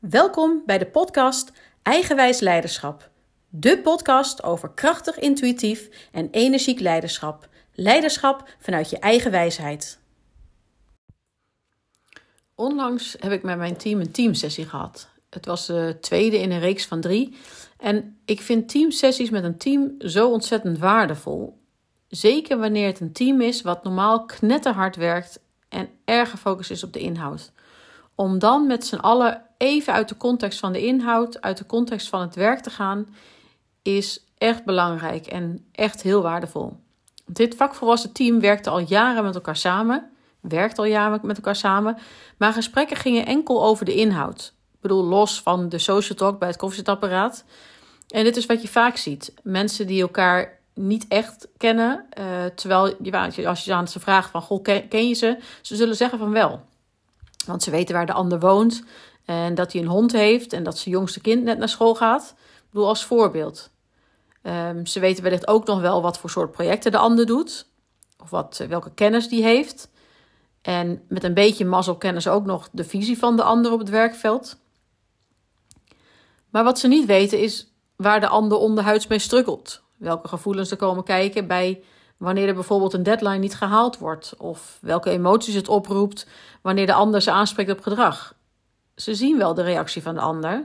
Welkom bij de podcast Eigenwijs Leiderschap. De podcast over krachtig, intuïtief en energiek leiderschap. Leiderschap vanuit je eigen wijsheid. Onlangs heb ik met mijn team een teamsessie gehad. Het was de tweede in een reeks van drie. En ik vind teamsessies met een team zo ontzettend waardevol. Zeker wanneer het een team is wat normaal knetterhard werkt en erg gefocust is op de inhoud. Om dan met z'n allen even uit de context van de inhoud, uit de context van het werk te gaan, is echt belangrijk en echt heel waardevol. Dit vakvolwassen team werkte al jaren met elkaar samen, werkt al jaren met elkaar samen, maar gesprekken gingen enkel over de inhoud. Ik bedoel, los van de social talk bij het koffiezetapparaat. En dit is wat je vaak ziet. Mensen die elkaar niet echt kennen, uh, terwijl als je aan ze vraagt van, goh, ken je ze? Ze zullen zeggen van wel. Want ze weten waar de ander woont en dat hij een hond heeft en dat zijn jongste kind net naar school gaat. Ik bedoel, als voorbeeld. Um, ze weten wellicht ook nog wel wat voor soort projecten de ander doet. Of wat, welke kennis die heeft. En met een beetje mazzel kennen ze ook nog de visie van de ander op het werkveld. Maar wat ze niet weten is waar de ander onderhuids mee struggelt. Welke gevoelens er komen kijken bij wanneer er bijvoorbeeld een deadline niet gehaald wordt. Of welke emoties het oproept wanneer de ander ze aanspreekt op gedrag. Ze zien wel de reactie van de ander.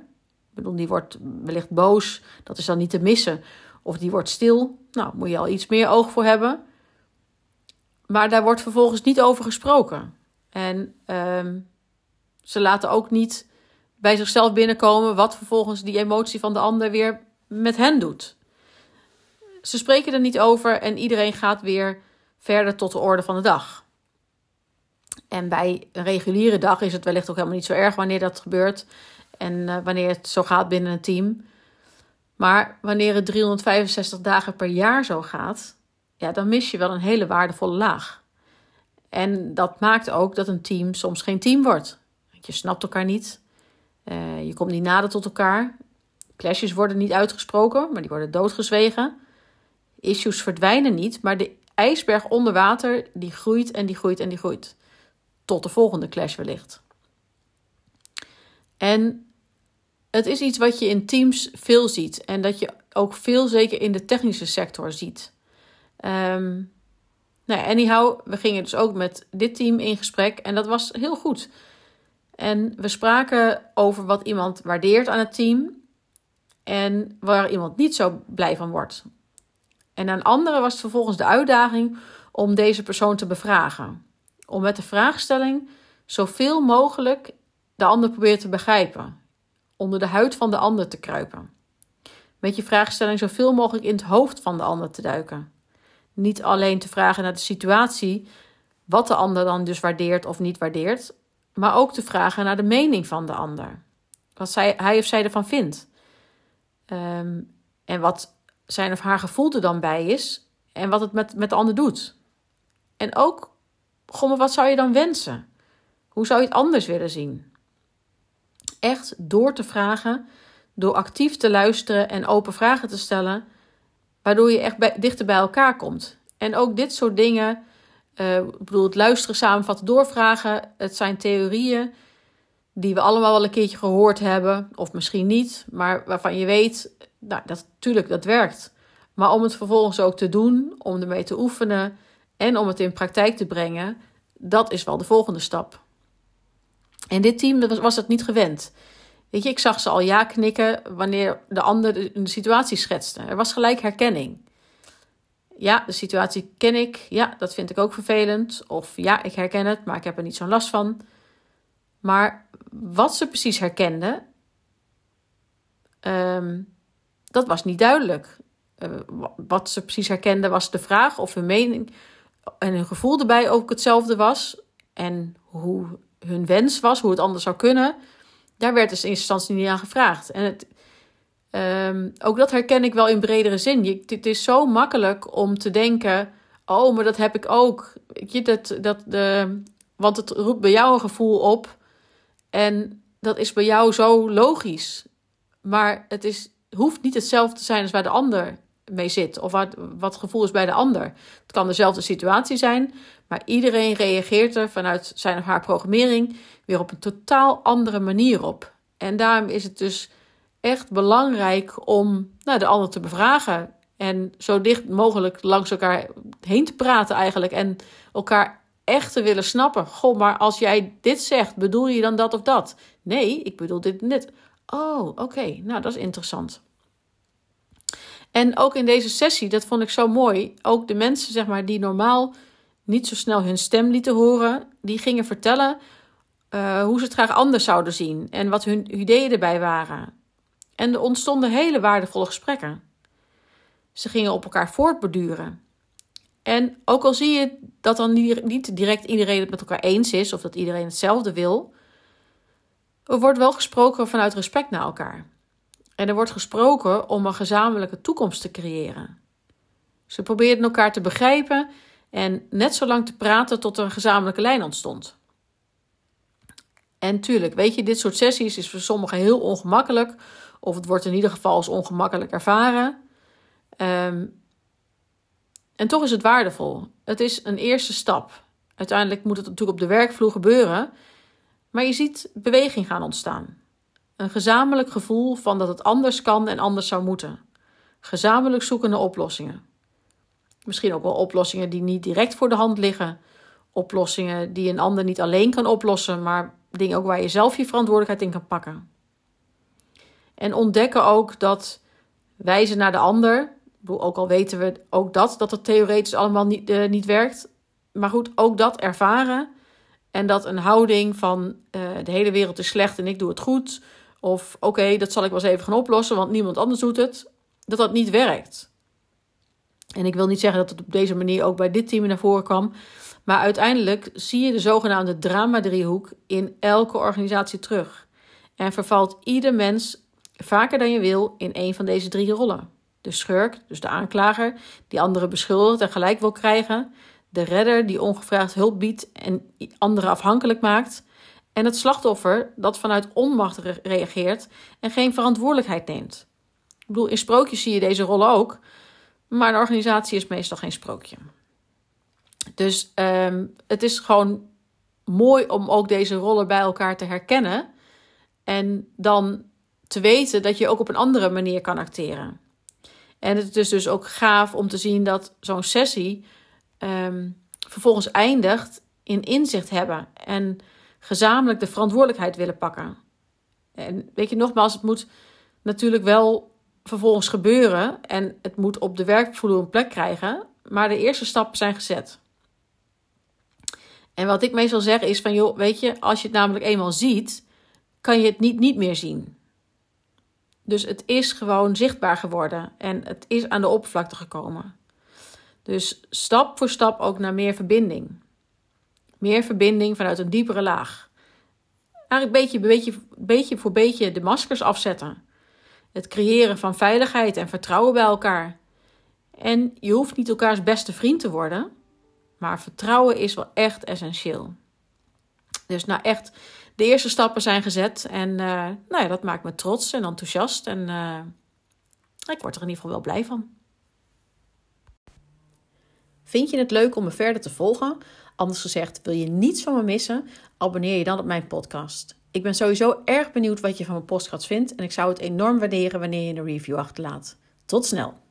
Ik bedoel, die wordt wellicht boos, dat is dan niet te missen. Of die wordt stil, nou, moet je al iets meer oog voor hebben. Maar daar wordt vervolgens niet over gesproken. En um, ze laten ook niet bij zichzelf binnenkomen wat vervolgens die emotie van de ander weer met hen doet. Ze spreken er niet over en iedereen gaat weer verder tot de orde van de dag. En bij een reguliere dag is het wellicht ook helemaal niet zo erg wanneer dat gebeurt en uh, wanneer het zo gaat binnen een team. Maar wanneer het 365 dagen per jaar zo gaat, ja, dan mis je wel een hele waardevolle laag. En dat maakt ook dat een team soms geen team wordt. Je snapt elkaar niet. Uh, je komt niet nader tot elkaar. Clashes worden niet uitgesproken, maar die worden doodgezwegen. Issues verdwijnen niet, maar de ijsberg onder water die groeit en die groeit en die groeit. Tot de volgende clash wellicht. En het is iets wat je in teams veel ziet en dat je ook veel zeker in de technische sector ziet. Um, nou, anyhow, we gingen dus ook met dit team in gesprek en dat was heel goed. En we spraken over wat iemand waardeert aan het team en waar iemand niet zo blij van wordt. En aan anderen was het vervolgens de uitdaging om deze persoon te bevragen. Om met de vraagstelling zoveel mogelijk de ander proberen te begrijpen. Onder de huid van de ander te kruipen. Met je vraagstelling zoveel mogelijk in het hoofd van de ander te duiken. Niet alleen te vragen naar de situatie, wat de ander dan dus waardeert of niet waardeert, maar ook te vragen naar de mening van de ander. Wat zij, hij of zij ervan vindt. Um, en wat zijn of haar gevoel er dan bij is en wat het met, met de ander doet. En ook, goh, wat zou je dan wensen? Hoe zou je het anders willen zien? Echt door te vragen, door actief te luisteren en open vragen te stellen, waardoor je echt dichter bij elkaar komt. En ook dit soort dingen, uh, ik bedoel, het luisteren, samenvatten, doorvragen, het zijn theorieën die we allemaal wel een keertje gehoord hebben, of misschien niet, maar waarvan je weet, nou, dat, natuurlijk, dat werkt. Maar om het vervolgens ook te doen, om ermee te oefenen en om het in praktijk te brengen, dat is wel de volgende stap. En dit team was, was het niet gewend. Weet je, ik zag ze al ja knikken wanneer de ander de, situatie schetste. Er was gelijk herkenning. Ja, de situatie ken ik. Ja, dat vind ik ook vervelend. Of ja, ik herken het, maar ik heb er niet zo'n last van. Maar wat ze precies herkenden, um, dat was niet duidelijk. Uh, wat ze precies herkenden was de vraag of hun mening en hun gevoel erbij ook hetzelfde was. En hoe hun wens was, hoe het anders zou kunnen. Daar werd dus in eerste instantie niet aan gevraagd. En het, um, ook dat herken ik wel in bredere zin. Je, het is zo makkelijk om te denken: oh, maar dat heb ik ook. Je, dat, dat, de, want het roept bij jou een gevoel op. En dat is bij jou zo logisch. Maar het is hoeft niet hetzelfde te zijn als waar de ander mee zit. Of wat, wat het gevoel is bij de ander. Het kan dezelfde situatie zijn, maar iedereen reageert er vanuit zijn of haar programmering weer op een totaal andere manier op. En daarom is het dus echt belangrijk om nou, de ander te bevragen. En zo dicht mogelijk langs elkaar heen te praten eigenlijk. En elkaar echt te willen snappen. Goh, maar als jij dit zegt, bedoel je dan dat of dat? Nee, ik bedoel dit dit. Oh, oké. Nou, dat is interessant. En ook in deze sessie, dat vond ik zo mooi. Ook de mensen, zeg maar, die normaal niet zo snel hun stem lieten horen, die gingen vertellen uh, hoe ze het graag anders zouden zien en wat hun ideeën erbij waren. En er ontstonden hele waardevolle gesprekken. Ze gingen op elkaar voortborduren. En ook al zie je dat dan niet direct iedereen het met elkaar eens is of dat iedereen hetzelfde wil, er wordt wel gesproken vanuit respect naar elkaar. En er wordt gesproken om een gezamenlijke toekomst te creëren. Ze probeerden elkaar te begrijpen en net zo lang te praten tot er een gezamenlijke lijn ontstond. En tuurlijk, weet je, dit soort sessies is voor sommigen heel ongemakkelijk, of het wordt in ieder geval als ongemakkelijk ervaren. Um, en toch is het waardevol. Het is een eerste stap. Uiteindelijk moet het natuurlijk op de werkvloer gebeuren, maar je ziet beweging gaan ontstaan. Een gezamenlijk gevoel van dat het anders kan en anders zou moeten. Gezamenlijk zoeken naar oplossingen. Misschien ook wel oplossingen die niet direct voor de hand liggen. Oplossingen die een ander niet alleen kan oplossen, maar dingen ook waar je zelf je verantwoordelijkheid in kan pakken. En ontdekken ook dat wijzen naar de ander, ook al weten we ook dat, dat het theoretisch allemaal niet, uh, niet werkt. Maar goed, ook dat ervaren. En dat een houding van uh, de hele wereld is slecht en ik doe het goed. Of oké, dat zal ik wel eens even gaan oplossen, want niemand anders doet het. Dat dat niet werkt. En ik wil niet zeggen dat het op deze manier ook bij dit team naar voren kwam. Maar uiteindelijk zie je de zogenaamde drama-driehoek in elke organisatie terug. En vervalt ieder mens vaker dan je wil in een van deze drie rollen. De schurk, dus de aanklager, die anderen beschuldigt en gelijk wil krijgen. De redder, die ongevraagd hulp biedt en anderen afhankelijk maakt. En het slachtoffer, dat vanuit onmacht reageert en geen verantwoordelijkheid neemt. Ik bedoel, in sprookjes zie je deze rollen ook. Maar een organisatie is meestal geen sprookje. Dus um, het is gewoon mooi om ook deze rollen bij elkaar te herkennen. En dan te weten dat je ook op een andere manier kan acteren. En het is dus ook gaaf om te zien dat zo'n sessie um, vervolgens eindigt in inzicht hebben en gezamenlijk de verantwoordelijkheid willen pakken. En weet je, nogmaals, het moet natuurlijk wel vervolgens gebeuren en het moet op de werkvloer een plek krijgen, maar de eerste stappen zijn gezet. En wat ik meestal zeg is van, joh, weet je, als je het namelijk eenmaal ziet, kan je het niet niet meer zien. Dus het is gewoon zichtbaar geworden en het is aan de oppervlakte gekomen. Dus stap voor stap ook naar meer verbinding. Meer verbinding vanuit een diepere laag. Eigenlijk beetje, beetje, beetje voor beetje de maskers afzetten. Het creëren van veiligheid en vertrouwen bij elkaar. En je hoeft niet elkaars beste vriend te worden, maar vertrouwen is wel echt essentieel. Dus nou echt de eerste stappen zijn gezet. En uh, nou ja, dat maakt me trots en enthousiast. En uh, ik word er in ieder geval wel blij van. Vind je het leuk om me verder te volgen? Anders gezegd, wil je niets van me missen? Abonneer je dan op mijn podcast. Ik ben sowieso erg benieuwd wat je van mijn podcast vindt. En ik zou het enorm waarderen wanneer je een review achterlaat. Tot snel!